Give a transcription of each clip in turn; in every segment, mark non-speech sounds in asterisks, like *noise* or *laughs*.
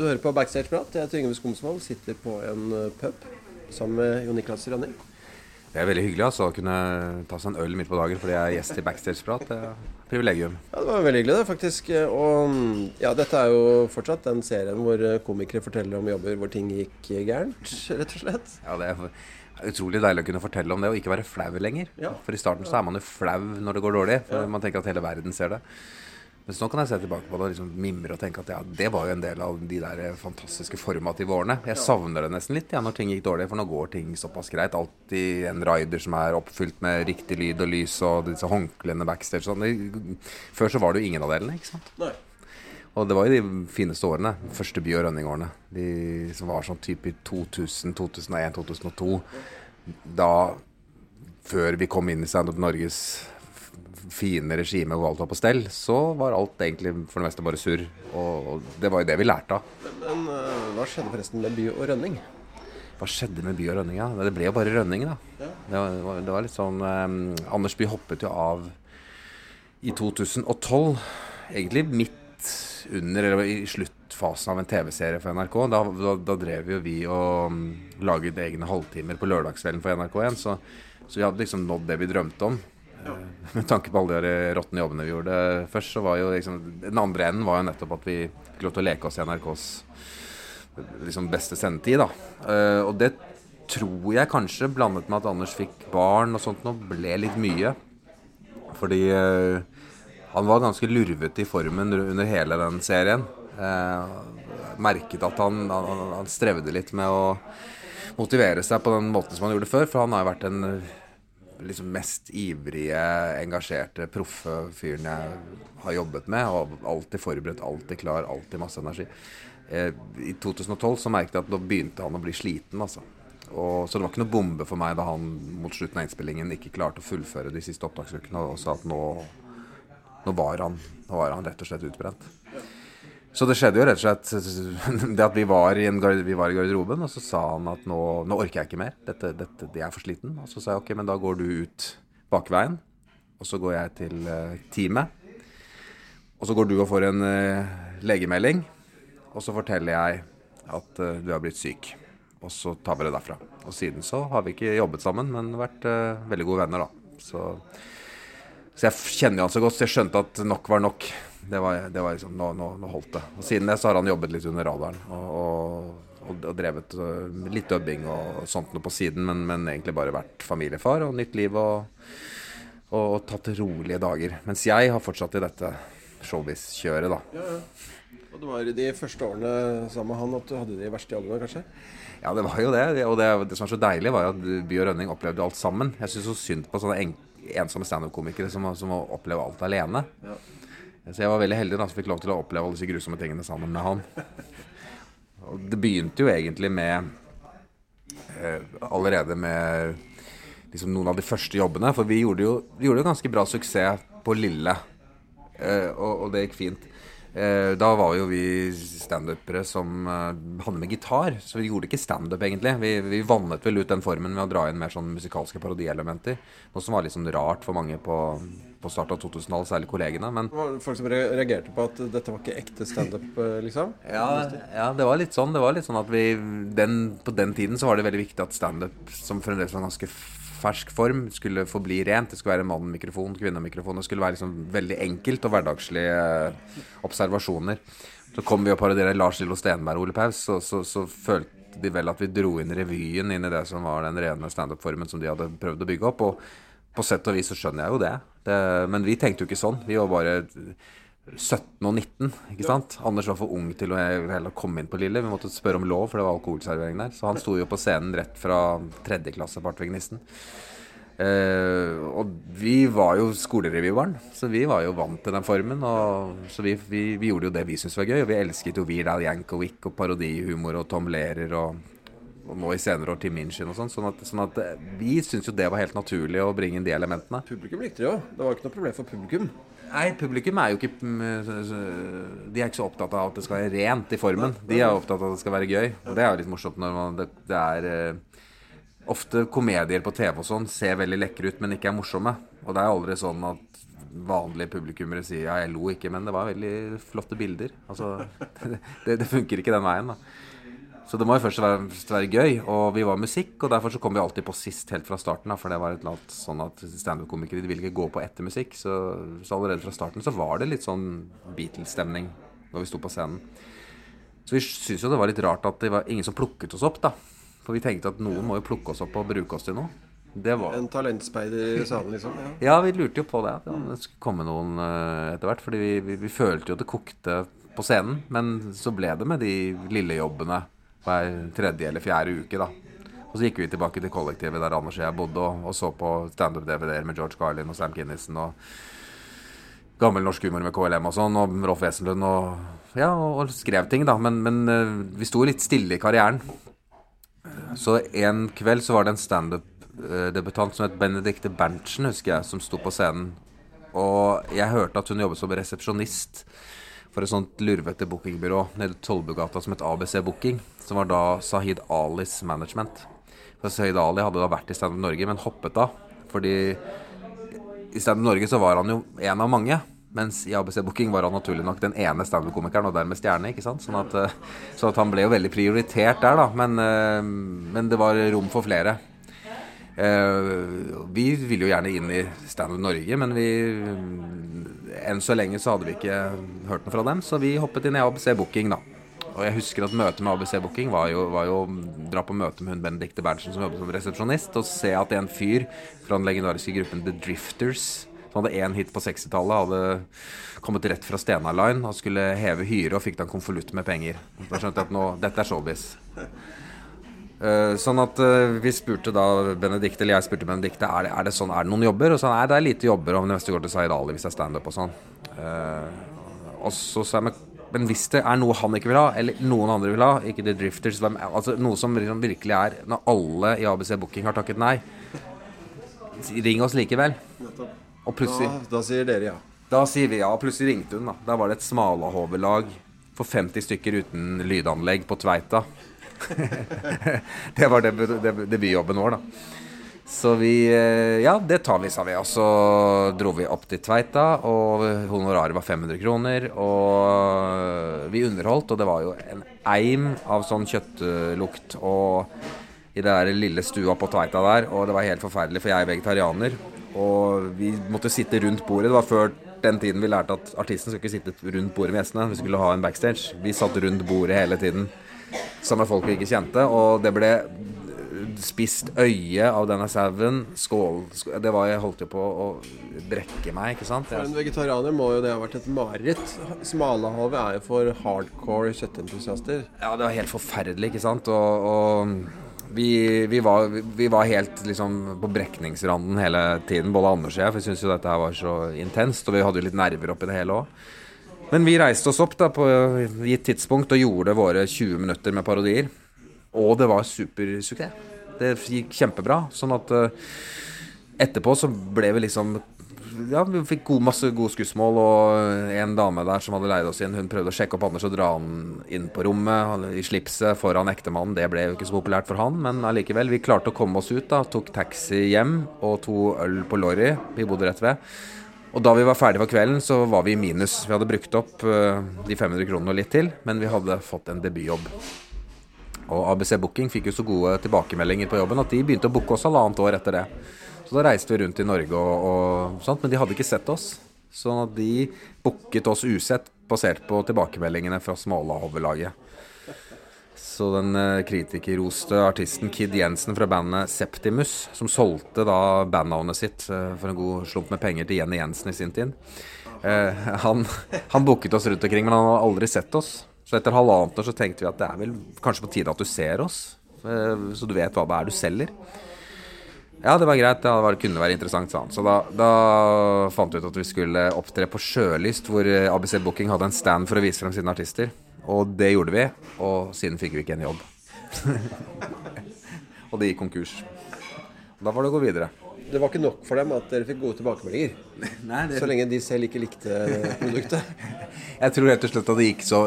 Du hører på Backstage-prat. Jeg heter Yngve Skomsvold, sitter på en eh, pub sammen med Jon Niklas Rønning. Det er veldig hyggelig altså, å kunne ta seg en øl midt på dagen fordi jeg er gjest i Backstage-prat. Det er privilegium. Ja, Det var veldig hyggelig, det, faktisk. Og ja, dette er jo fortsatt den serien hvor eh, komikere forteller om jobber hvor ting gikk gærent, rett og slett. Ja, det er utrolig deilig å kunne fortelle om det og ikke være flau lenger. Ja. For i starten så er man jo flau når det går dårlig, for man tenker at hele verden ser det. Mens nå kan jeg se tilbake på det og liksom mimre og tenke at ja, det var jo en del av de der fantastiske formative årene. Jeg savner det nesten litt ja, når ting gikk dårlig, for nå går ting såpass greit. Alltid en rider som er oppfylt med riktig lyd og lys og disse håndklærne backstage. Sånn. Før så var det jo ingen av delene, ikke sant. Nei. Og det var jo de fineste årene. Første by- og rønningårene. De som var sånn type i 2000, 2001, 2002. Da, før vi kom inn i Standup Norges fine regime hvor alt var på stell, så var alt egentlig for det meste bare surr. Og, og det var jo det vi lærte av. Men men, hva skjedde forresten med by og rønning? Hva skjedde med by og rønning? Ja? Det ble jo bare rønning, da. Ja. Det, var, det var- litt sånn eh, Anders By hoppet jo av i 2012. Egentlig midt under, eller i sluttfasen av en TV-serie for NRK. Da, da, da drev jo vi og mm, laget egne halvtimer på lørdagskvelden for NRK1. Så, så vi hadde liksom nådd det vi drømte om. Eh, Med tanke på alle de råtne jobbene vi gjorde først, så var jo liksom Den andre enden var jo nettopp at vi fikk lov til å leke oss i NRKs liksom beste sendetid, da. Eh, og det tror jeg kanskje, blandet med at Anders fikk barn og sånt nå, ble litt mye. Fordi eh, han var ganske lurvete i formen under hele den serien. Eh, merket at han, han, han strevde litt med å motivere seg på den måten som han gjorde før, for han har jo vært eh, liksom mest ivrige, engasjerte, proffe fyren jeg har jobbet med. Og alltid forberedt, alltid klar, alltid masse energi. Eh, I 2012 så merket jeg at da begynte han å bli sliten, altså. Og, så det var ikke noe bombe for meg da han mot slutten av innspillingen ikke klarte å fullføre de siste opptaksukene og sa at nå, nå, var han, nå var han rett og slett utbrent. Så det skjedde jo rett og slett *laughs* det at vi var i, vi var i garderoben, og så sa han at nå, nå orker jeg ikke mer. Dette, dette, jeg er for sliten. Og så sa jeg ok, men da går du ut bakveien, og så går jeg til eh, teamet. Og så går du og får en uh, legemelding, og så forteller jeg at uh, du har blitt syk. Og så tar vi det derfra. Og siden så har vi ikke jobbet sammen, men vært uh, veldig gode venner, da. Så, så jeg kjenner jo han så godt, så jeg skjønte at nok var nok. Det var, det var liksom, nå, nå, nå holdt det. Og siden det så har han jobbet litt under radaren. Og, og, og, drevet øh, litt dubbing og sånt noe på siden, men, men egentlig bare vært familiefar og nytt liv og, og, og tatt rolige dager. Mens jeg har fortsatt i dette showbiz-kjøret, da. Ja, ja. Og det var de første årene sammen med han at du hadde de verste jobbene, kanskje? Ja, det var jo det. Og det, det som var så deilig, var at By og Rønning opplevde alt sammen. Jeg syns så synd på sånne en, ensomme standup-komikere som, som må oppleve alt alene. Ja. Så jeg var veldig heldig da, som fikk lov til å oppleve alle disse grusomme tingene sammen med han. Og det begynte jo egentlig med eh, Allerede med liksom noen av de første jobbene. For vi gjorde jo, vi gjorde jo ganske bra suksess på Lille. Eh, og, og det gikk fint. Eh, da var jo vi standupere som eh, hadde med gitar, så vi gjorde ikke standup, egentlig. Vi, vi vannet vel ut den formen med å dra inn mer sånn musikalske parodielementer. Noe som var litt sånn rart for mange på, på starten av 2000-tallet, særlig kollegene. Men Det var folk som reagerte på at dette var ikke ekte standup, eh, liksom? ja, ja, det var litt sånn. Det var litt sånn at vi den, På den tiden så var det veldig viktig at standup, som fremdeles var ganske fersk form, skulle forbli rent. Det skulle være mann-mikrofon, kvinne-mikrofon. Det skulle være liksom veldig enkelt og hverdagslige eh, observasjoner. Så kom vi og parodierte Lars Lillo Stenberg og Ole Paus, så, så, så følte de vel at vi dro inn revyen inn i det som var den rene standup-formen som de hadde prøvd å bygge opp. Og på sett og vis så skjønner jeg jo det. det. Men vi tenkte jo ikke sånn. Vi var bare 17 og 19, ikke sant? Anders var for ung til å heller komme inn på Lille. Vi måtte spørre om lov, for det var alkoholservering der. Så han sto jo på scenen rett fra tredje klasse på Artvegnisten. Eh, og vi var jo skolerevybarn, så vi var jo vant til den formen. Og, så vi, vi, vi gjorde jo det vi syntes var gøy, og vi elsket jo Weird Al Yankovic og parodihumor og Tom Lehrer og, og nå i senere år Tim Minchin og sånn. Sånn at, sånn at eh, vi syntes jo det var helt naturlig å bringe inn de elementene. Publikum likte det jo. Det var ikke noe problem for publikum. Nei, publikum er jo ikke mm, De er ikke så opptatt av at det skal være rent i formen. De er opptatt av at det skal være gøy. Og det er jo litt morsomt når man, det, det er eh, Ofte komedier på TV og sånn ser veldig lekre ut, men ikke er morsomme. Og det er aldri sånn at vanlige publikummere sier ja, jeg lo ikke, men det var veldig flotte bilder. Altså, *laughs* det, det funker ikke den veien, da. Så det må jo først være, være, gøy. Og vi var musikk, og derfor så kom vi alltid på sist helt fra starten. Da, for det var et eller annet sånn at standup-komikere ville ikke gå på etter musikk. Så, så, allerede fra starten så var det litt sånn Beatles-stemning når vi sto på scenen. Så vi syntes jo det var litt rart at det var ingen som plukket oss opp, da. For vi tenkte at noen må jo plukke oss opp og bruke oss til noe. Var... En talentspeider i salen, liksom? Ja. ja. vi lurte jo på det. At det skulle komme noen uh, etter hvert. Fordi vi, vi, vi, følte jo at det kokte på scenen. Men så ble det med de lille jobbene hver tredje eller fjerde uke. da. Og så gikk vi tilbake til kollektivet der Anders og jeg bodde, og, og så på standup-DVD-er med George Carlin og Sam Kinnison og gammel norsk humor med KLM og sånn, og Rolf Wesenlund og ja, og skrev ting, da. Men, men uh, vi sto litt stille i karrieren. Så en kveld så var det en standup-debutant som het Benedicte Berntsen, husker jeg, som sto på scenen. Og jeg hørte at hun jobbet som resepsjonist for et sånt lurvete bookingbyrå nede i Tollbugata som het ABC Booking, som var da Sahid Alis management. For Sahid Ali hadde da vært i Standup Norge, men hoppet av. Fordi i Standup Norge så var han jo en av mange. Mens i ABC Booking var han naturlig nok den ene standup-komikeren, og dermed stjerne. ikke sant? Sånn at, eh, så at han ble jo veldig prioritert der, da. Men, eh, men det var rom for flere. Uh, vi ville jo gjerne inn i Standup Norge, men vi enn så lenge så hadde vi ikke hørt noe fra dem, så vi hoppet inn i ABC Booking, da. Og jeg husker at møtet med ABC Booking var jo, var jo dra på møte med hun Benedicte Berntsen som jobbet som resepsjonist, og se at en fyr fra den legendariske gruppen The Drifters, som hadde én hit på 60-tallet, hadde kommet rett fra Stena Line og skulle heve hyre og fikk da en konvolutt med penger. Da skjønte jeg at nå, dette er showbiz. Uh, sånn at uh, vi spurte da Benedikte, eller jeg spurte Benedikte er det, er det sånn, er det noen jobber. Og så nei, det er lite jobber om neste går til Zaid Ali hvis det er standup og sånn. Uh, og så sa jeg men hvis det er noe han ikke vil ha, eller noen andre vil ha, ikke The Drifters altså Noe som liksom virkelig er Når alle i ABC Booking har takket nei, ring oss likevel. Og plutselig da, da sier dere ja. Da sier vi ja. Plutselig ringte hun. Da Da var det et smalahovelag for 50 stykker uten lydanlegg på Tveita. *laughs* det var debutjobben vår, da. Så vi eh, Ja, det tar vi, sa vi. Og så dro vi opp til Tveita, og honoraret var 500 kroner. Og vi underholdt, og det var jo en eim av sånn kjøttlukt og i det der lille stua på Tveita der, og det var helt forferdelig, for jeg er vegetarianer. Og vi måtte sitte rundt bordet. Det var før den tiden vi lærte at artisten skulle ikke sitte rundt bordet med gjestene. Vi skulle ha en backstage. Vi satt rundt bordet hele tiden med folk vi ikke kjente. Og det ble spist øye av denne sauen. Skål, skål, Det var Jeg holdt jo på å brekke meg, ikke sant? For en vegetarianer må jo det ha vært et mareritt. Smalahavet er jo for hardcore kjøttentusiaster. Ja, det var helt forferdelig, ikke sant. Og, og vi, vi, var, vi, var, helt liksom på brekningsranden hele tiden, både Anders og jeg. For vi syntes jo dette her var så intenst, og vi hadde jo litt nerver oppi det hele òg. Men vi reiste oss opp da på gitt tidspunkt og gjorde våre 20 minutter med parodier. Og det var supersuksess. Det gikk kjempebra. Sånn at uh, etterpå så ble vi liksom ja, vi fikk god, masse gode skussmål, og en dame der som hadde leid oss inn, hun prøvde å sjekke opp Anders og dra han inn på rommet i slipset foran ektemannen. Det ble jo ikke så populært for han, men allikevel. Vi klarte å komme oss ut, da. Tok taxi hjem og to øl på Lorry. Vi bodde rett ved. Og da vi var ferdige for kvelden, så var vi i minus. Vi hadde brukt opp uh, de 500 kronene og litt til, men vi hadde fått en debutjobb. Og ABC Booking fikk jo så gode tilbakemeldinger på jobben at de begynte å booke oss halvannet år etter det. Så da reiste vi rundt i Norge og, og sånt, men de hadde ikke sett oss. Så de booket oss usett basert på tilbakemeldingene fra Smålahovet-laget. Så den eh, kritikerroste artisten Kid Jensen fra bandet Septimus, som solgte da bandnavnet sitt eh, for en god slump med penger til Jenny Jensen i sin tid, eh, han, han booket oss rundt omkring, men han hadde aldri sett oss. Så etter halvannet år så tenkte vi at det er vel kanskje på tide at du ser oss, så du vet hva det er du selger. Ja, det var greit. Det kunne være interessant, sa han. Så da, da, fant vi ut at vi skulle opptre på Sjølyst, hvor ABC Booking hadde en stand for å vise frem sine artister. Og det gjorde vi, og siden fikk vi ikke en jobb. *laughs* og det gikk konkurs. Da var det å gå videre. Det var ikke nok for dem at dere fikk gode tilbakemeldinger? *laughs* Nei, det... Så lenge de selv ikke likte produktet? *laughs* Jeg tror helt og slett at det gikk så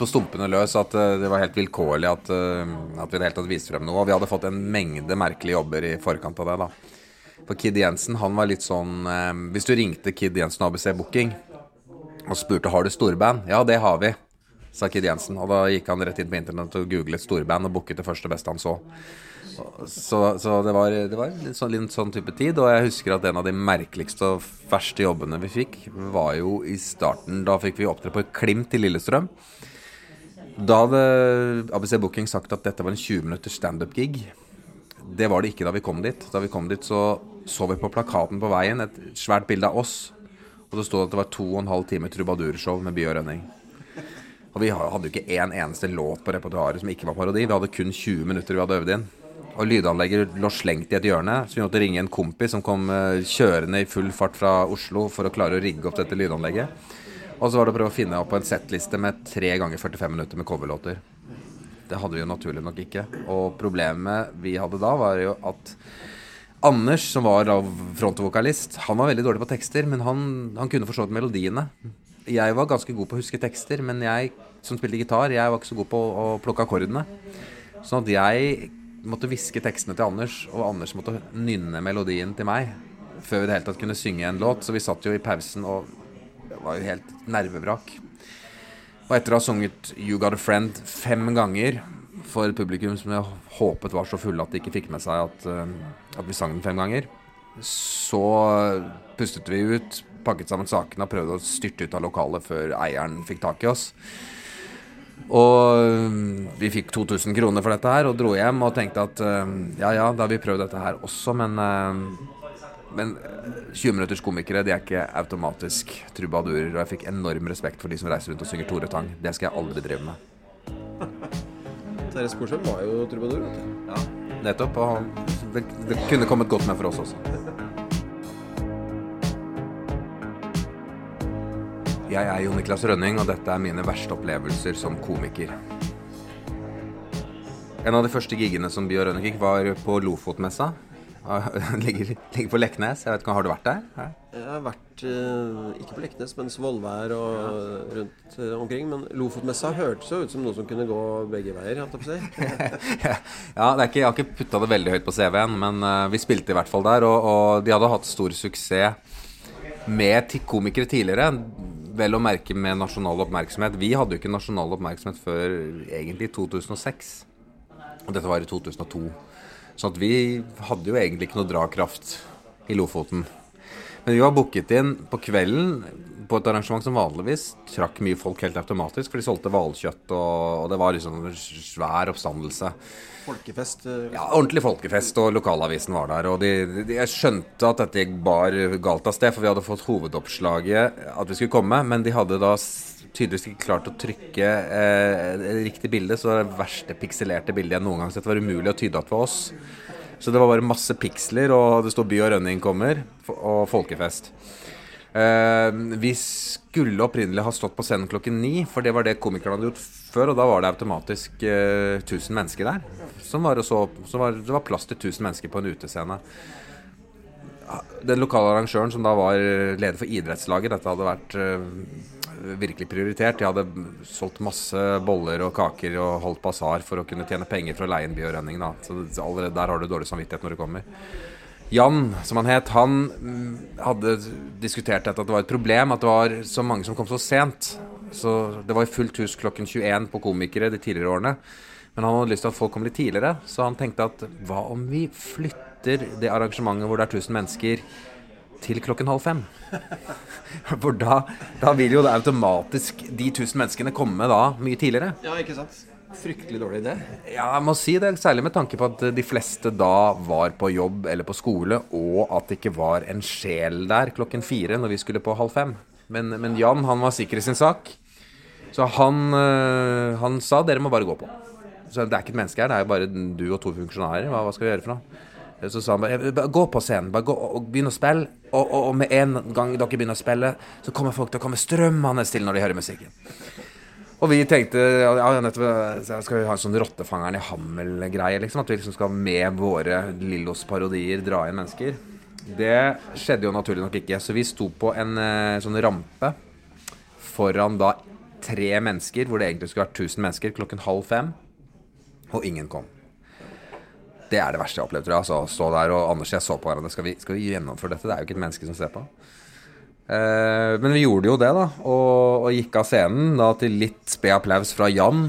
på stumpene løs at eh, det var helt vilkårlig at, eh, at vi i det hele tatt viste frem noe. Og vi hadde fått en mengde merkelige jobber i forkant av det. da. For Kid Jensen, han var litt sånn eh, Hvis du ringte Kid Jensen ABC Booking og spurte har du storband, ja, det har vi, sa Kid Jensen. Og da gikk han rett inn på internett og googlet storband og booket det første beste han så. Så, så det var, det var litt, sånn, litt sånn type tid. Og jeg husker at en av de merkeligste og verste jobbene vi fikk, var jo i starten. Da fikk vi opptre på Klimt i Lillestrøm. Da hadde ABC Booking sagt at dette var en 20 minutters standup-gig. Det var det ikke da vi kom dit. Da vi kom dit, så så vi på plakaten på veien et svært bilde av oss. Og det stod at det var to og en halv time trubadurshow med og Rønning. Og vi hadde jo ikke én eneste låt på repertoaret som ikke var parodi. Vi hadde kun 20 minutter vi hadde øvd inn. Og lydanlegget lå slengt i et hjørne, så vi måtte ringe en kompis som kom eh, kjørende i full fart fra Oslo for å klare å rigge opp dette lydanlegget. Og så var det å prøve å finne opp en settliste med tre ganger 45 minutter med coverlåter. Det hadde vi jo naturlig nok ikke. Og problemet vi hadde da, var jo at Anders, som var frontvokalist, han var veldig dårlig på tekster, men han, han kunne forstå melodiene. Jeg var ganske god på å huske tekster, men jeg som spilte gitar, jeg var ikke så god på å plukke akkordene. Sånn at jeg måtte hviske tekstene til Anders, og Anders måtte nynne melodien til meg før vi det hele tatt kunne synge en låt. Så vi satt jo i pausen og var jo helt nervevrak. Og etter å ha sunget You Got A Friend fem ganger for et publikum som jeg håpet var så fulle at de ikke fikk med seg at, uh, at vi sang den fem ganger. Så pustet vi ut, pakket sammen sakene og prøvde å styrte ut av lokalet før eieren fikk tak i oss. Og uh, vi fikk 2000 kroner for dette her og dro hjem og tenkte at uh, ja ja, da har vi prøvd dette her også, men men 20 minutters komikere de er ikke automatisk trubadurer. Og jeg fikk enorm respekt for de som reiser rundt og synger Tore Tang. Det skal jeg aldri drive med. *laughs* Terje Sporsem var jo trubadur. Ja, nettopp. Og det, det kunne kommet godt med for oss også. Jeg er Jon Niklas Rønning, og dette er mine verste opplevelser som komiker. En av de første gigene som Bjørn Rønning gikk, var på Lofotmessa. *laughs* ligger, ligger, på Leknes. Jeg vet ikke, Har du vært der? Her? Jeg har vært eh, ikke på Leknes, men Svolvær og rundt eh, omkring. Men Lofotmessa hørtes jo ut som noe som kunne gå begge veier. Jeg si. *laughs* ja, ikke, jeg har ikke putta det veldig høyt på CV-en, men uh, vi spilte i hvert fall der. Og, og de hadde hatt stor suksess med komikere tidligere. Vel å merke med nasjonal oppmerksomhet. Vi hadde jo ikke nasjonal oppmerksomhet før egentlig 2006. Og dette var i 2002. Så vi hadde jo egentlig ikke noe drakraft i Lofoten. Men vi var booket inn på kvelden på et arrangement som vanligvis trakk mye folk helt automatisk, for de solgte hvalkjøtt, og, og, det var liksom en svær oppstandelse. Folkefest? Eh, ja, ordentlig folkefest, og lokalavisen var der. Og de, de, jeg skjønte at dette gikk bar galt av sted, for vi hadde fått hovedoppslaget at vi skulle komme, men de hadde da tydeligvis ikke klart å trykke eh, riktig bilde, så det verste pikselerte bildet jeg noen gang har sett. var umulig å tyde at det var oss. Så det var bare masse piksler, og det sto 'By og Rønning kommer' og 'Folkefest'. Eh, vi skulle opprinnelig ha stått på scenen klokken ni, for det var det komikerne hadde gjort før. Og da var det automatisk eh, 1000 mennesker der. Som var så, som var, det var plass til 1000 mennesker på en utescene. Den lokale arrangøren som da var leder for idrettslaget, dette hadde vært eh, virkelig prioritert. De hadde solgt masse boller og kaker og holdt basar for å kunne tjene penger for å leie inn. Da. Så allerede der har du dårlig samvittighet når du kommer. Jan, som han het, han mm, hadde diskutert dette at det var et problem at det var så mange som kom så sent. Så det var fullt hus klokken 21 på komikere de tidligere årene. Men han hadde lyst til at folk kom litt tidligere, så han tenkte at hva om vi flytter det arrangementet hvor det er 1000 mennesker, til klokken halv fem. For da, da vil jo det automatisk de tusen menneskene komme da mye tidligere. Ja, ikke sant? Fryktelig dårlig idé. Ja, jeg må si det. Særlig med tanke på at de fleste da var på jobb eller på skole, og at det ikke var en sjel der klokken fire når vi skulle på halv fem. Men, men Jan han var sikker i sin sak, så han, øh, han sa dere må bare gå på. Så det er ikke et menneske her, det er jo bare du og to funksjonærer. Hva, hva skal vi gjøre for noe? Så sa han bare gå på scenen, bare gå og begynn å spille. Og, og, og, med en gang dere begynner å spille, så kommer folk til å komme strømmende til når de hører musikken. Og vi tenkte ja, nettopp, skal vi ha en sånn Rottefangeren i Hammel-greie, liksom? At vi liksom skal med våre Lillos-parodier dra inn mennesker. Det skjedde jo naturlig nok ikke. Så vi sto på en eh, sånn rampe foran da tre mennesker, hvor det egentlig skulle vært 1000 mennesker, klokken halv fem. Og ingen kom. Det er det verste jeg har opplevd, tror jeg. Altså, stå der og Anders og jeg så på hverandre. Skal vi, skal vi gjennomføre dette? Det er jo ikke et menneske som ser på. Eh, men vi gjorde jo det, da. Og, og gikk av scenen da til litt sped applaus fra Jan.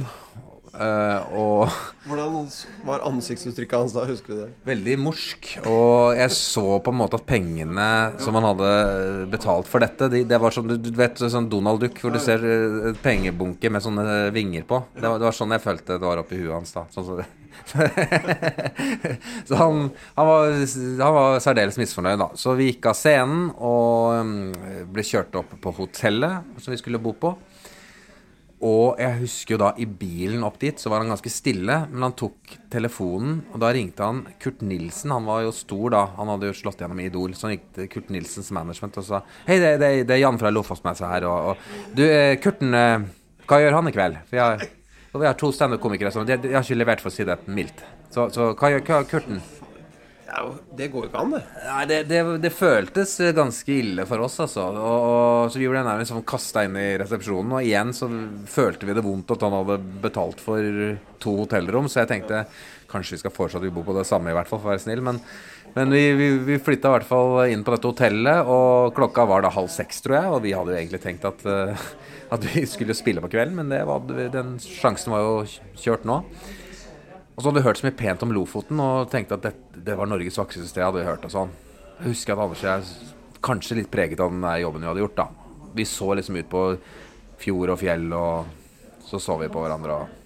Eh, og *laughs* Hvordan var ansiktsuttrykket hans da? Husker du det? veldig morsk. Og jeg så på en måte at pengene som han hadde betalt for dette, de, det var sånn du, du vet sånn Donald Duck, hvor du ser eh, et pengebunke med sånne vinger på. Det var, det var sånn jeg følte det var oppi huet hans da. Sånn så, *laughs* så han, han, var, han var særdeles misfornøyd, da. Så vi gikk av scenen og um, ble kjørt opp på hotellet som vi skulle bo på. Og jeg husker jo da i bilen opp dit, så var han ganske stille. Men han tok telefonen, og da ringte han Kurt Nilsen. Han var jo stor da. Han hadde jo slått gjennom i Idol. Så han gikk til Kurt Nilsens management og sa Hei, det, det, det er Jan fra Lofotmessa her. Og, og du, eh, Kurten, eh, hva gjør han i kveld? For jeg, og vi har to standup-komikere som de, de har ikke levert, for å si det mildt. Så, så hva gjør hva, Kurten? Ja, det går jo ikke an, det. Nei, det, det, det føltes ganske ille for oss, altså. Og, så vi ble nærmest sånn kasta inn i resepsjonen. Og igjen så følte vi det vondt at han hadde betalt for to hotellrom. Så jeg tenkte kanskje vi skal foreslå at vi på det samme, i hvert fall, for å være snill. Men, men vi, vi, vi flytta i hvert fall inn på dette hotellet, og klokka var da halv seks, tror jeg. Og vi hadde jo egentlig tenkt at, uh, at vi skulle spille på kvelden, men var, den sjansen var jo kjørt nå. Og så hadde vi hørt så mye pent om Lofoten og tenkte at det, det var Norges vakreste sted. hadde vi hørt og sånn. Jeg husker at Anders og jeg kanskje litt preget av den der jobben vi hadde gjort. da. Vi så liksom ut på fjord og fjell, og så så vi på hverandre og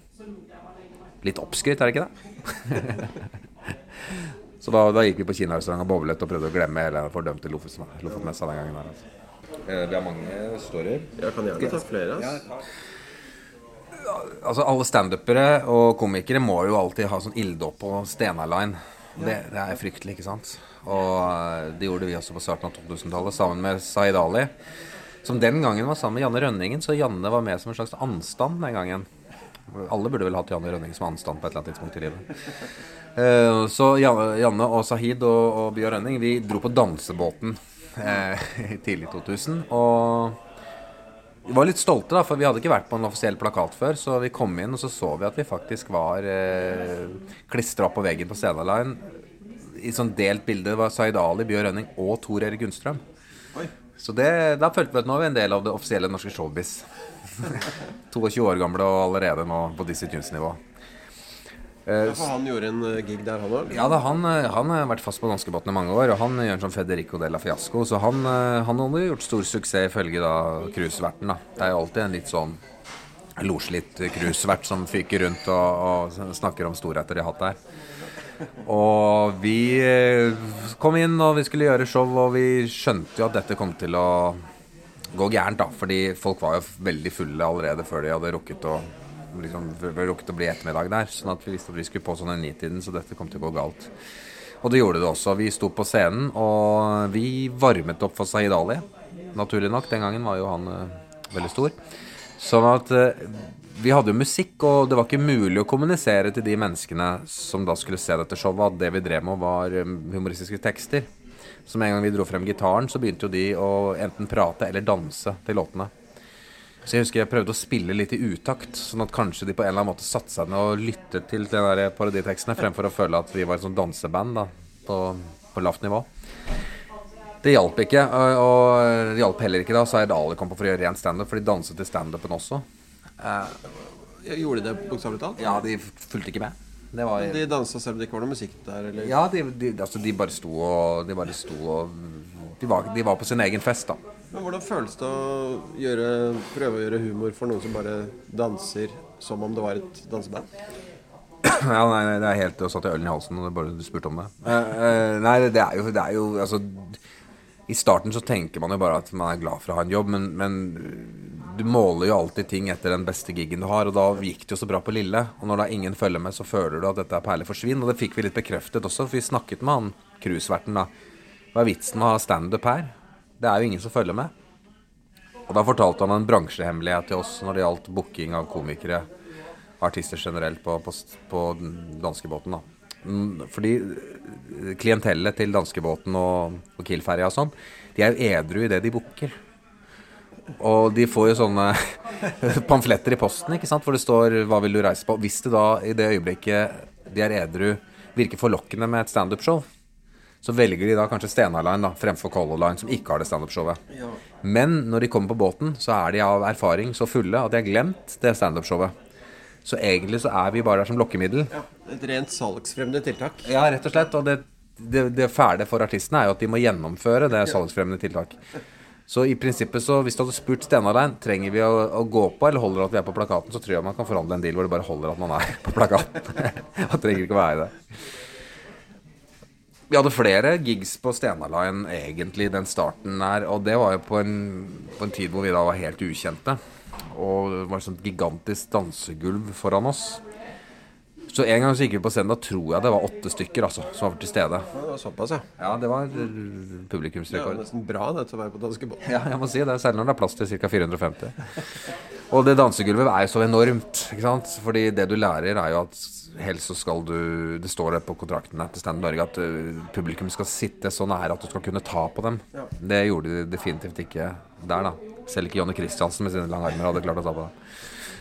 Litt oppskrytt, er det ikke det? *laughs* så da, da, gikk vi på kinarestaurant og bowlet og prøvde å glemme hele den fordømte Lofotmessa den gangen. der. Altså. Vi har mange storyer. Ja, kan gjerne ta flere. Altså altså Alle standupere og komikere må jo alltid ha sånn ilddåp på Stena Line. Det, det, er fryktelig, ikke sant? Og eh, det gjorde vi også på starten av 2000-tallet sammen med Zaid Ali. Som den gangen var sammen med Janne Rønningen, så Janne var med som en slags anstand den gangen. Alle burde vel hatt Janne Rønning som anstand på et eller annet tidspunkt i livet. Uh, *laughs* så Janne og Sahid og, og Bjørn Rønning, vi dro på dansebåten *laughs* tidlig tidlig 2000. Og vi var litt stolte, da, for vi hadde ikke vært på en offisiell plakat før. Så vi kom inn, og så så vi at vi faktisk var eh, klistra opp på veggen på Stena Line. I sånn delt bilde var Zaid Ali, Bjørn Rønning og Tor Erik Gunnstrøm. Så det, da følte vi at nå var vi en del av det offisielle norske showbiz. *laughs* 22 år gamle og allerede nå på Dizzie Tunes-nivå. Ja, for han gjorde en eh, gig der, han òg? Ja, da, han, eh, han har vært fast på danskebåten i mange år. Og han gjør en sånn Federico Della Fiasco. Så han, eh, han hadde gjort stor suksess ifølge cruiseverten. Det er jo alltid en litt sånn loslitt cruisevert som fyker rundt og, og, snakker om storheter de har hatt der. Og vi kom inn, og vi skulle gjøre show, og vi skjønte jo at dette kom til å gå gærent, da. Fordi folk var jo veldig fulle allerede før de hadde rukket å liksom, rukket å bli ettermiddag der. Sånn at vi visste at vi skulle på sånn en nitiden, så dette kom til å gå galt. Og det gjorde det også. Vi sto på scenen, og vi varmet opp for Sahid Ali. Naturlig nok. Den gangen var jo han uh, veldig stor. Sånn at uh, vi hadde jo musikk, og det var ikke mulig å kommunisere til de menneskene som da skulle se dette showet, at det vi drev med, var um, humoristiske tekster. Så med en gang vi dro frem gitaren, så begynte jo de å enten prate eller danse til låtene. Så jeg husker jeg prøvde å spille litt i utakt, sånn at kanskje de på en eller annen måte satte seg ned og lyttet til de der paroditekstene, fremfor å føle at vi var et sånt danseband da, på, på lavt nivå. Det hjalp ikke, og det hjalp heller ikke da Zaid Ali kom på for å gjøre ren standup, for de danset til standupen også. Eh, gjorde de det bokstavelig talt? Ja, de fulgte ikke med. Var, de dansa selv om det ikke var noe musikk der? Eller? Ja, de, de, altså, de, bare sto og De bare sto og de var, de var på sin egen fest, da. Men Hvordan føles det å gjøre, prøve å gjøre humor for noen som bare danser som om det var et danseband? *clears throat* Ja, nei, nei, det er helt å satt i ølen i halsen og bare du spurte om det. Uh, nei, det er jo, det er jo altså, I starten så tenker man jo bare at man er glad for å ha en jobb, men, men du måler jo alltid ting etter den beste gigen du har, og da gikk det jo så bra på Lille. Og når da ingen følger med, så føler du at dette er perler forsvinn. Og det fikk vi litt bekreftet også, for vi snakket med han cruiseverten, da. Hva er vitsen med å ha standup her? Det er jo ingen som følger med. Og da fortalte han en bransjehemmelighet til oss når det gjaldt booking av komikere, artister generelt, på, på, på danskebåten. da. Mm, fordi eh, klientellet til danskebåten og, og Kiel-ferja og sånn, de er jo edru i det de booker. Og de får jo sånne *laughs* pamfletter i posten ikke sant? hvor det står 'Hva vil du reise på?' Hvis det da i det øyeblikket de er edru, virker forlokkende med et standup-show, så velger de da kanskje Stena Line da, fremfor Color Line, som ikke har det standup-showet. Ja. Men når de kommer på båten, så er de av erfaring så fulle at de har glemt det standup-showet. Så egentlig så er vi bare der som lokkemiddel. ja. Et rent salgsfremmende tiltak. Ja, rett og slett. Og det, det, det fæle for artistene er jo at de må gjennomføre det salgsfremmende tiltak. Så i prinsippet så hvis du hadde spurt Stena Line trenger vi å, å gå på eller holder det at vi er på plakaten, så tror jeg man kan forhandle en deal hvor det bare holder at man er *laughs* på plakaten. *laughs* Man trenger ikke å være det. Vi hadde flere gigs på Stena Line egentlig den starten der, og det var jo på en, på en tid hvor vi da var helt ukjente. Og det var et sånt gigantisk dansegulv foran oss. Så en gang så gikk vi på scenen, da tror jeg det var åtte stykker altså, som var til stede. Ja, det var såpass, ja. Ja, det var publikumsrekord. Det var nesten bra det til å være på danskebåten. Ja, jeg må si det, særlig når det er plass til ca. 450. Og det dansegulvet er jo så enormt, ikke sant. Fordi det du lærer, er jo at helst så skal du Det står det på kontrakten til Stand Norge at uh, publikum skal sitte så nære at du skal kunne ta på dem. Ja. Det gjorde de definitivt ikke der, da. Selv ikke Jonny Christiansen med sine lange armer hadde klart å ta på dem.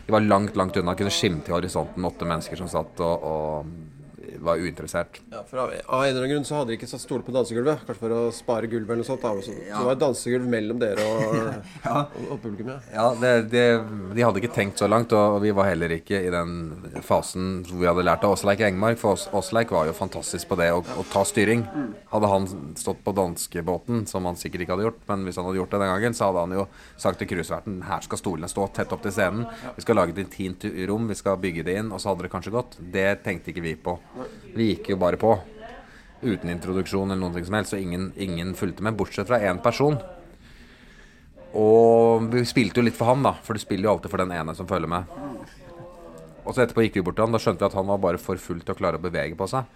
De var langt, langt unna, kunne skimte i horisonten åtte mennesker som satt og, og var uinteressert. Ja, for av, en eller annen grunn så hadde de ikke satt stoler på dansegulvet. Kanskje for å spare gulvet eller noe sånt. Da. Så, det var et dansegulv mellom dere og, *laughs* og, og publikum, ja. Ja, det, det, De hadde ikke tenkt så langt, og vi var heller ikke i den fasen hvor vi hadde lært av Åsleik Engmark. For Åsleik var jo fantastisk på det å, å ta styring. Hadde han stått på danskebåten, som han sikkert ikke hadde gjort, men hvis han hadde gjort det den gangen, så hadde han jo sagt til cruiseverten her skal stolene stå tett opp til scenen. Vi skal lage et intimt rom, vi skal bygge det inn, og så hadde det kanskje gått. Det tenkte ikke vi på. Vi gikk jo bare på. Uten introduksjon eller noe som helst, så ingen, ingen fulgte med, bortsett fra én person. Og vi spilte jo litt for han, da, for du spiller jo alltid for den ene som følger med. Og så etterpå gikk vi bort til han, da skjønte vi at han var bare for full til å klare å bevege på seg.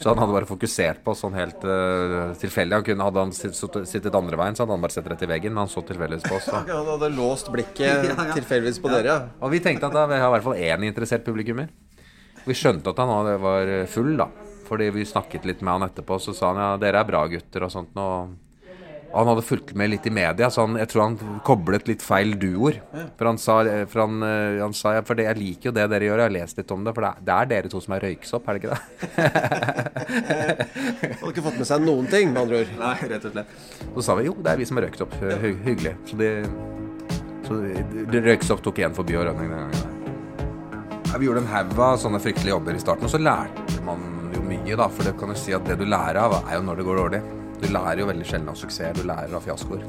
Så han hadde bare fokusert på oss sånn helt uh, tilfeldig. Han kunne, hadde han sittet sittet andre veien, så hadde han bare sett rett i veggen, men han så tilfeldigvis på oss. Så. Han hadde låst blikket *laughs* tilfeldigvis på dere, ja. Og vi tenkte at da, vi har i hvert fall én interessert publikummer. Vi skjønte at han hadde- var full, da. Fordi vi snakket litt med han etterpå, så sa han ja, dere er bra gutter og sånt. Og han hadde fulgt med litt i media, så han, jeg tror han koblet litt feil duoer. For han sa, for han, eh, han sa for det, jeg liker jo det dere gjør, jeg har lest litt om det. For det er, det er dere to som er røyksopp, er det ikke det? *laughs* Hadde ikke fått med seg noen ting, med andre ord. Nei, rett og slett. Så sa vi jo, det er vi som har røykt opp. Hy hyggelig. Så, de, så de, røyksopp tok igjen forbi og rønning den gangen. Vi gjorde en haug av sånne fryktelige jobber i starten, og så lærte man jo mye, da. For det kan du si at det du lærer av, er jo når det går dårlig. Du lærer jo veldig sjelden av suksess, du lærer av fiaskoer.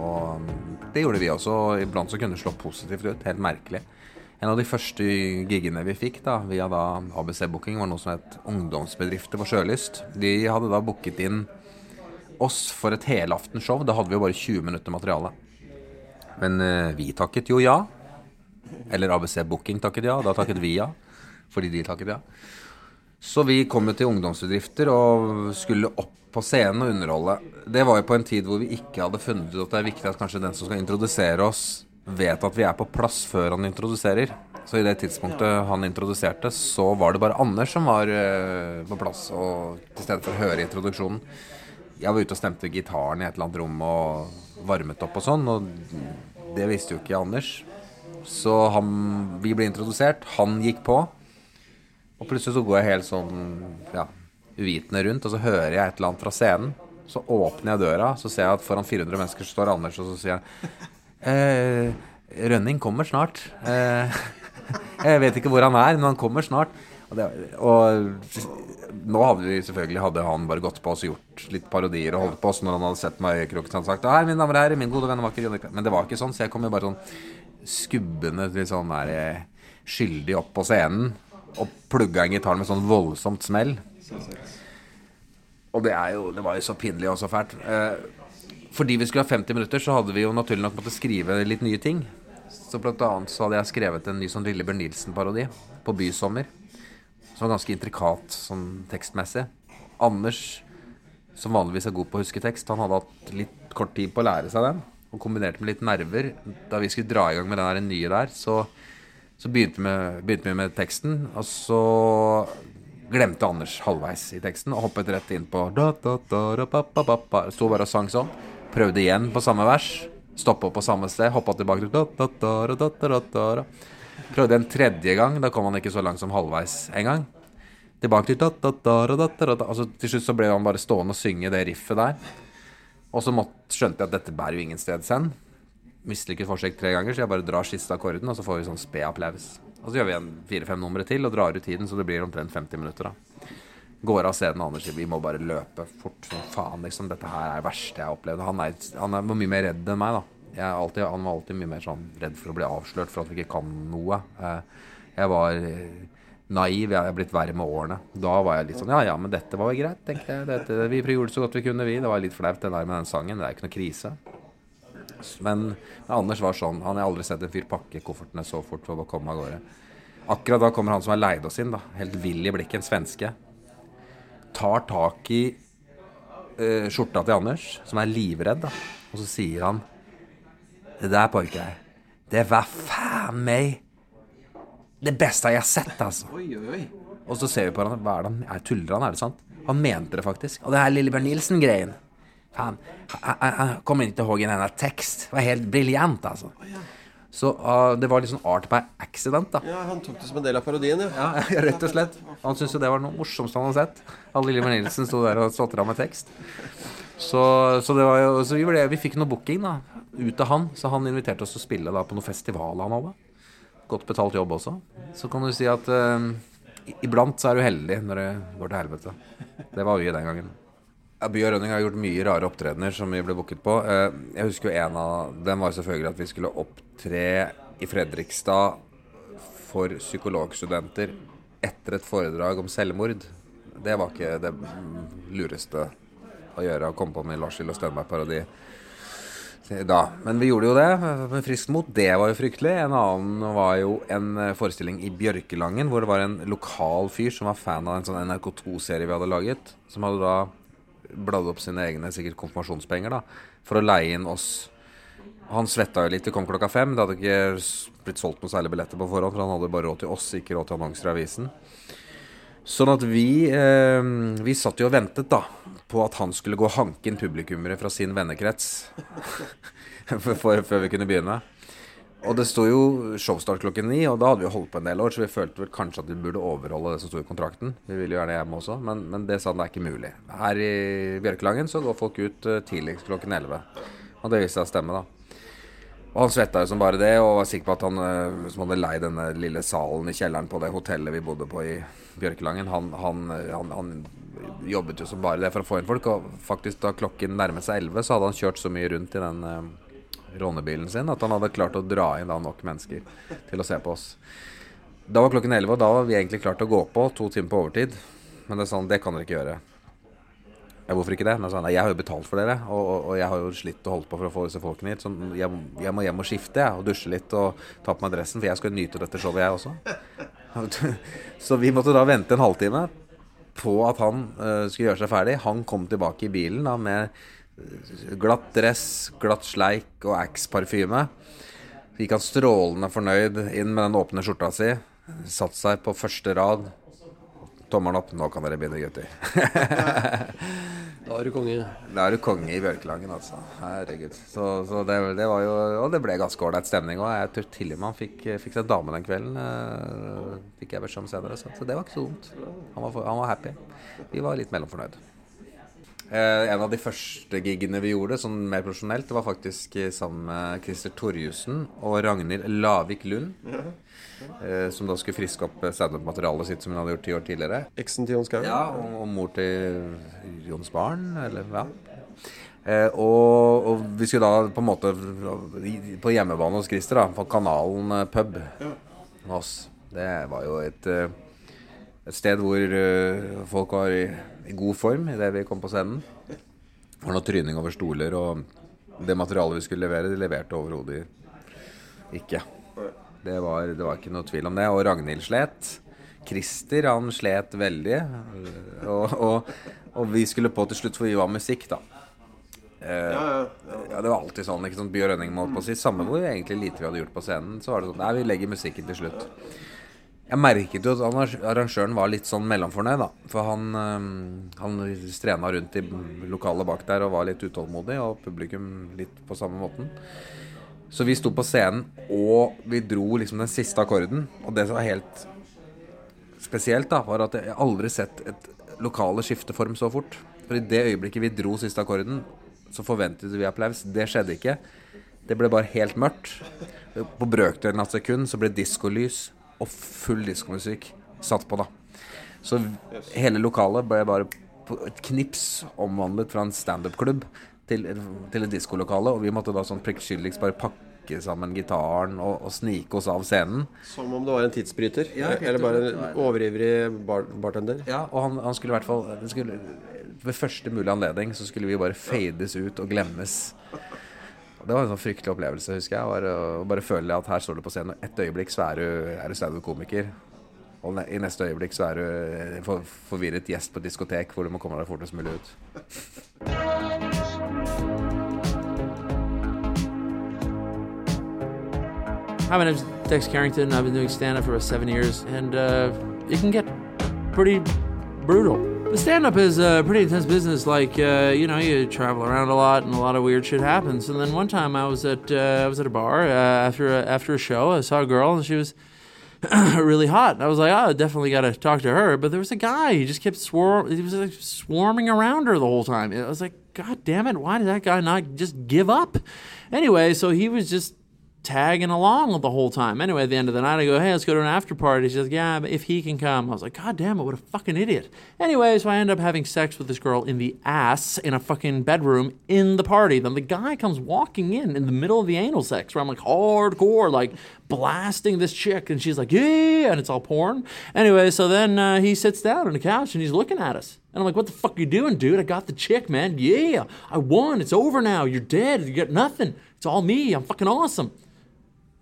Og det gjorde vi også. Iblant så kunne det slå positivt ut. Helt merkelig. En av de første gigene vi fikk da, via da ABC Booking, var noe som het Ungdomsbedrifter på Sjølyst. De hadde da booket inn oss for et helaftenshow. Da hadde vi jo bare 20 minutter materiale. Men eh, vi takket jo ja. Eller ABC Booking takket ja. Da takket vi ja. Fordi de takket ja. Så vi kom jo til ungdomsbedrifter og skulle opp på scenen og underholde. Det var jo på en tid hvor vi ikke hadde funnet ut at det er viktig at kanskje den som skal introdusere oss, vet at vi er på plass før han introduserer. Så i det tidspunktet han introduserte, så var det bare Anders som var eh, på plass og til stede for å høre introduksjonen. Jeg var ute og stemte gitaren i et eller annet rom og varmet opp og sånn, og det visste jo ikke Anders. Så han, vi ble introdusert, han gikk på, og plutselig så går jeg helt sånn ja, uvitende rundt, og så hører jeg et eller annet fra scenen. Så åpner jeg døra, så ser jeg at foran 400 mennesker står Anders, og så sier han eh, Rønning kommer snart. Eh, *laughs* jeg vet ikke hvor han er, men han kommer snart. Og, nå hadde vi selvfølgelig hadde han bare gått på oss og gjort litt parodier og holdt på oss når han hadde sett meg i øyekroken og sagt her, mine damer herrer, min gode venn Men det var ikke sånn, så jeg kom jo bare sånn skubbende til sånn der eh, skyldig opp på scenen og plugga en gitar med sånn voldsomt smell. Og det, er jo, det var jo så pinlig og så fælt. Eh, fordi vi skulle ha 50 minutter, så hadde vi jo naturlig nok måttet skrive litt nye ting. Så blant annet så hadde jeg skrevet en ny sånn Lillebjørn Nilsen-parodi på Bysommer. Som var ganske intrikat sånn tekstmessig. Anders, som vanligvis er god på å huske tekst, han hadde hatt litt kort tid på å lære seg den. Og kombinert med litt nerver. Da vi skulle dra i gang med den nye der, så, så begynte, vi begynte vi med teksten. Og så glemte Anders halvveis i teksten og hoppet rett inn på da, da, da. Sto bare og sang sånn. Prøvde igjen på samme vers. Stoppa på samme sted. Hoppa tilbake til da, da, da, da, da, da, da, da. Prøvde en tredje gang. Da kom han ikke så langt som halvveis en gang. Tilbake til da, da, da, da. Altså, Til slutt så ble han bare stående og synge det riffet der. Og så skjønte jeg at dette bærer jo ingen sted hen. Mislykket forsøk tre ganger, så jeg bare drar siste akkorden, og så får vi sånn sped applaus. Og så gjør vi en fire-fem numre til og drar ut tiden, så det blir omtrent 50 minutter. da Går av scenen, og Anders sier vi må bare løpe fort som faen. liksom Dette her er det verste jeg har opplevd. Han er, han er mye mer redd enn meg, da. Alltid, han var alltid mye mer sånn redd for å bli avslørt for at vi ikke kan noe. Eh, Jeg var eh, naiv. Jeg er blitt verre med årene. Da var jeg litt sånn Ja ja, men dette var jo greit, tenkte jeg. Dette, vi gjorde så godt vi kunne, vi. Det var litt flaut det der med den sangen. Det er ikke noe krise. Men, Anders var sånn. Han har aldri sett en fyr pakke koffertene så fort for å komme av gårde. Akkurat da kommer han som har leid oss inn, da. Helt vill i blikket. En svenske. Tar tak i eh, skjorta til Anders, som er livredd, da. Og så sier han Det der, pojkar, det var faen meg det beste jeg har sett, altså. Oi, oi. Og så ser vi på han, hva er det han er, Tuller han, er det sant? Han mente det faktisk. Og det her Lillebjørn Nilsen-greien Han, han, jeg kommer ikke ihåg en eneste tekst. Det var helt briljant, altså. Så uh, det var litt sånn art by accident, da. Ja, han tok det som en del av parodien, ja. Ja, *laughs* rett og slett. Han syntes jo det var noe morsomste han hadde sett. Han Lillebjørn Nilsen sto der og stotra med tekst. Så, så, jo, så vi, ble, vi fikk noe booking da ut av han. Så han inviterte oss til å spille da på noe festival han hadde. Godt betalt jobb også. Så kan du si at eh, iblant så er du heldig når det går til helvete. Det var vi den gangen. By og Rønning har gjort mye rare opptredener som vi ble booket på. Eh, Jeg husker jo en av dem var selvfølgelig at vi skulle opptre i Fredrikstad for psykologstudenter etter et foredrag om selvmord. Det var ikke det lureste å gjøre, å komme på med Lars Lillo Stenberg-parodi da. Men vi gjorde jo det med friskt mot. Det var jo fryktelig. En annen var jo en eh, forestilling i Bjørkelangen hvor det var en lokal fyr som var fan av en sånn NRK2-serie vi hadde laget. Som hadde da bladd opp sine egne sikkert konfirmasjonspenger da for å leie inn oss. Han svetta jo litt. Det kom klokka fem. Det hadde ikke blitt solgt noe særlig billetter på forhånd, for han hadde bare råd til oss, ikke råd til annonser i avisen. Sånn at vi eh, Vi satt jo og ventet da på at han skulle gå og hanke inn publikummere fra sin vennekrets *laughs* før vi kunne begynne. Og det sto jo showstart klokken ni, og da hadde vi holdt på en del år, så vi følte vel kanskje at vi burde overholde det som sto i kontrakten. Vi ville jo gjerne hjemme også, men, men det sa han det er ikke mulig. Her i Bjørkelangen så går folk ut eh, tidligst klokken elleve. Og det viste seg å stemme, da. Og han svetta jo som bare det, og var sikker på at han eh, som hadde leid denne lille salen i kjelleren på det hotellet vi bodde på i Bjørkelangen, han, han, han, han jobbet jo som bare det for å få inn folk. Og faktisk da klokken nærmet seg elleve, så hadde han kjørt så mye rundt i den eh, rånebilen sin at han hadde klart å dra inn da nok mennesker til å se på oss. Da var klokken elleve, og da var vi egentlig klart å gå på, to timer på overtid. Men det er sånn, det kan dere ikke gjøre. Ja, hvorfor ikke det? Men sånn, jeg har jo betalt for dere, og, og, jeg har jo slitt og holdt på for å få disse folkene hit. Så jeg, jeg må hjem og skifte jeg, og dusje litt og ta på meg dressen, for jeg skal nyte dette showet, jeg også. *laughs* Så vi måtte da vente en halvtime på at han uh, skulle gjøre seg ferdig. Han kom tilbake i bilen da med eh, glatt dress, glatt sleik og Axe-parfyme. Så gikk han strålende fornøyd inn med den åpne skjorta si. Satt seg på første rad. Tommelen opp. Nå kan dere begynne, gutter. *laughs* Da er du konge. Da er du konge i Bjørkelangen, altså. Herregud. Så, så det, det var jo Og det ble ganske ålreit stemning òg. Jeg tror til og med han fikk, fikk seg dame den kvelden. eh, Fikk jeg beskjed om senere. Så, så det var ikke så dumt. Han han var happy. Vi var litt mellomfornøyd. Eh, en av de første gigene vi gjorde, sånn mer profesjonelt, det var faktisk eh, sammen med Christer Torjussen og Ragnhild Lavik Lund. Eh, som da skulle friske opp standup-materialet sitt som hun hadde gjort ti år tidligere. Eksen til Jon Skau. Ja, og, og mor til Jons barn, eller ja. Eh, og, og vi skulle da på en måte på hjemmebane hos Christer, da, på Kanalen pub med oss. Det var jo et, et sted hvor uh, folk var i, i god form idet vi kom på scenen. Det var noe tryning over stoler, og det materialet vi skulle levere, de leverte overhodet ikke. Det var, det var ikke noe tvil om det. Og Ragnhild slet. Christer han slet veldig. Og, og, og vi skulle på til slutt, for vi var musikk, da. Eh, ja, det var alltid sånn. ikke sånn By og Rønning må på å si. Samme hvor egentlig lite vi hadde gjort på scenen. Så var det sånn Nei, vi legger musikken til slutt. Jeg merket jo at arrangøren var litt sånn mellomfornøyd, da. For han, eh, han strena rundt i lokalet bak der og var litt utålmodig, og publikum litt på samme måten. Så vi sto på scenen, og vi dro liksom den siste akkorden. Og det som var helt spesielt, da, var at jeg aldri sett et lokale skifte form så fort. For i det øyeblikket vi dro siste akkorden, så forventet vi applaus. Det skjedde ikke. Det ble bare helt mørkt. På brøkdelen av et sekund så ble diskolys og full diskomusikk satt på, da. Så hele lokalet ble bare på et knips omvandlet fra en standup-klubb til, til et diskolokale. Og vi måtte da sånn pliktskyldigst bare pakke sammen gitaren og, og snike oss av scenen. Som om det var en tidsbryter? Ja, eller bare en overivrig bar bartender? Ja, og han, han skulle i hvert fall skulle, Ved første mulige anledning så skulle vi bare fades ut og glemmes. Det var en sånn fryktelig opplevelse, husker jeg. Var, å bare føle at her står du på scenen, og ett øyeblikk så er du, er du standup-komiker. Og i neste øyeblikk så er du en for, forvirret gjest på et diskotek hvor du må komme deg fortest mulig ut. Hi, my name's Dex Carrington. I've been doing stand up for about seven years, and uh, it can get pretty brutal. The stand up is a pretty intense business. Like, uh, you know, you travel around a lot, and a lot of weird shit happens. And then one time I was at uh, I was at a bar uh, after a, after a show. I saw a girl, and she was *clears throat* really hot. And I was like, oh, definitely got to talk to her. But there was a guy. He just kept swar. He was like swarming around her the whole time. I was like, God damn it! Why did that guy not just give up? Anyway, so he was just tagging along the whole time. Anyway, at the end of the night, I go, hey, let's go to an after party. She's like, yeah, if he can come. I was like, God damn it, what a fucking idiot. Anyway, so I end up having sex with this girl in the ass in a fucking bedroom in the party. Then the guy comes walking in in the middle of the anal sex where I'm like hardcore, like blasting this chick. And she's like, yeah, and it's all porn. Anyway, so then uh, he sits down on the couch and he's looking at us. And I'm like, what the fuck are you doing, dude? I got the chick, man. Yeah, I won. It's over now. You're dead. You got nothing. It's all me. I'm fucking awesome.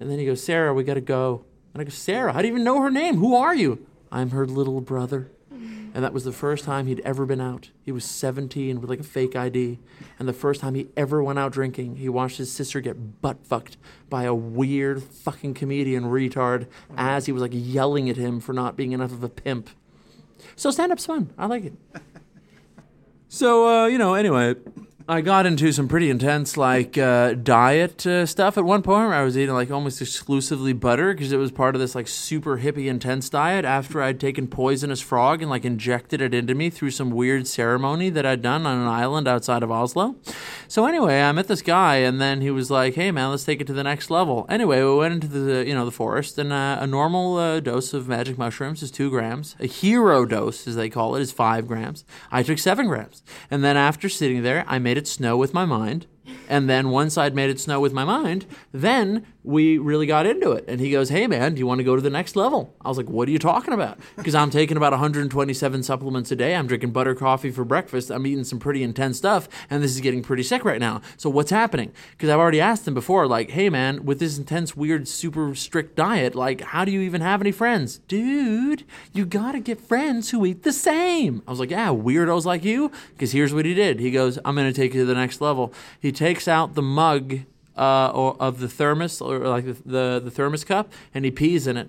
And then he goes, Sarah, we got to go. And I go, Sarah, how do you even know her name? Who are you? I'm her little brother. And that was the first time he'd ever been out. He was 17 with like a fake ID. And the first time he ever went out drinking, he watched his sister get butt fucked by a weird fucking comedian retard as he was like yelling at him for not being enough of a pimp. So stand up's fun. I like it. *laughs* So, uh, you know, anyway, I got into some pretty intense, like, uh, diet uh, stuff at one point I was eating, like, almost exclusively butter because it was part of this, like, super hippie intense diet after I'd taken poisonous frog and, like, injected it into me through some weird ceremony that I'd done on an island outside of Oslo. So, anyway, I met this guy and then he was like, hey, man, let's take it to the next level. Anyway, we went into the, you know, the forest and uh, a normal uh, dose of magic mushrooms is two grams. A hero dose, as they call it, is five grams. I took seven grams. And then after sitting there, I made it snow with my mind. And then once I'd made it snow with my mind, then we really got into it. And he goes, Hey, man, do you want to go to the next level? I was like, What are you talking about? Because I'm taking about 127 supplements a day. I'm drinking butter coffee for breakfast. I'm eating some pretty intense stuff. And this is getting pretty sick right now. So what's happening? Because I've already asked him before, like, Hey, man, with this intense, weird, super strict diet, like, how do you even have any friends? Dude, you got to get friends who eat the same. I was like, Yeah, weirdos like you. Because here's what he did. He goes, I'm going to take you to the next level. He takes out the mug uh, or, of the thermos or like the, the the thermos cup, and he pees in it.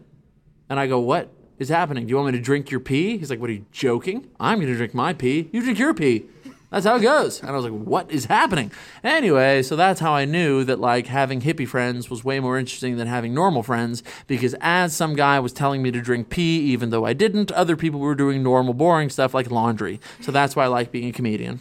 And I go, "What is happening? Do you want me to drink your pee?" He's like, "What are you joking? I'm going to drink my pee. You drink your pee." That's how it goes. And I was like, what is happening? Anyway, so that's how I knew that like having hippie friends was way more interesting than having normal friends because as some guy was telling me to drink pee, even though I didn't, other people were doing normal, boring stuff like laundry. So that's why I like being a comedian.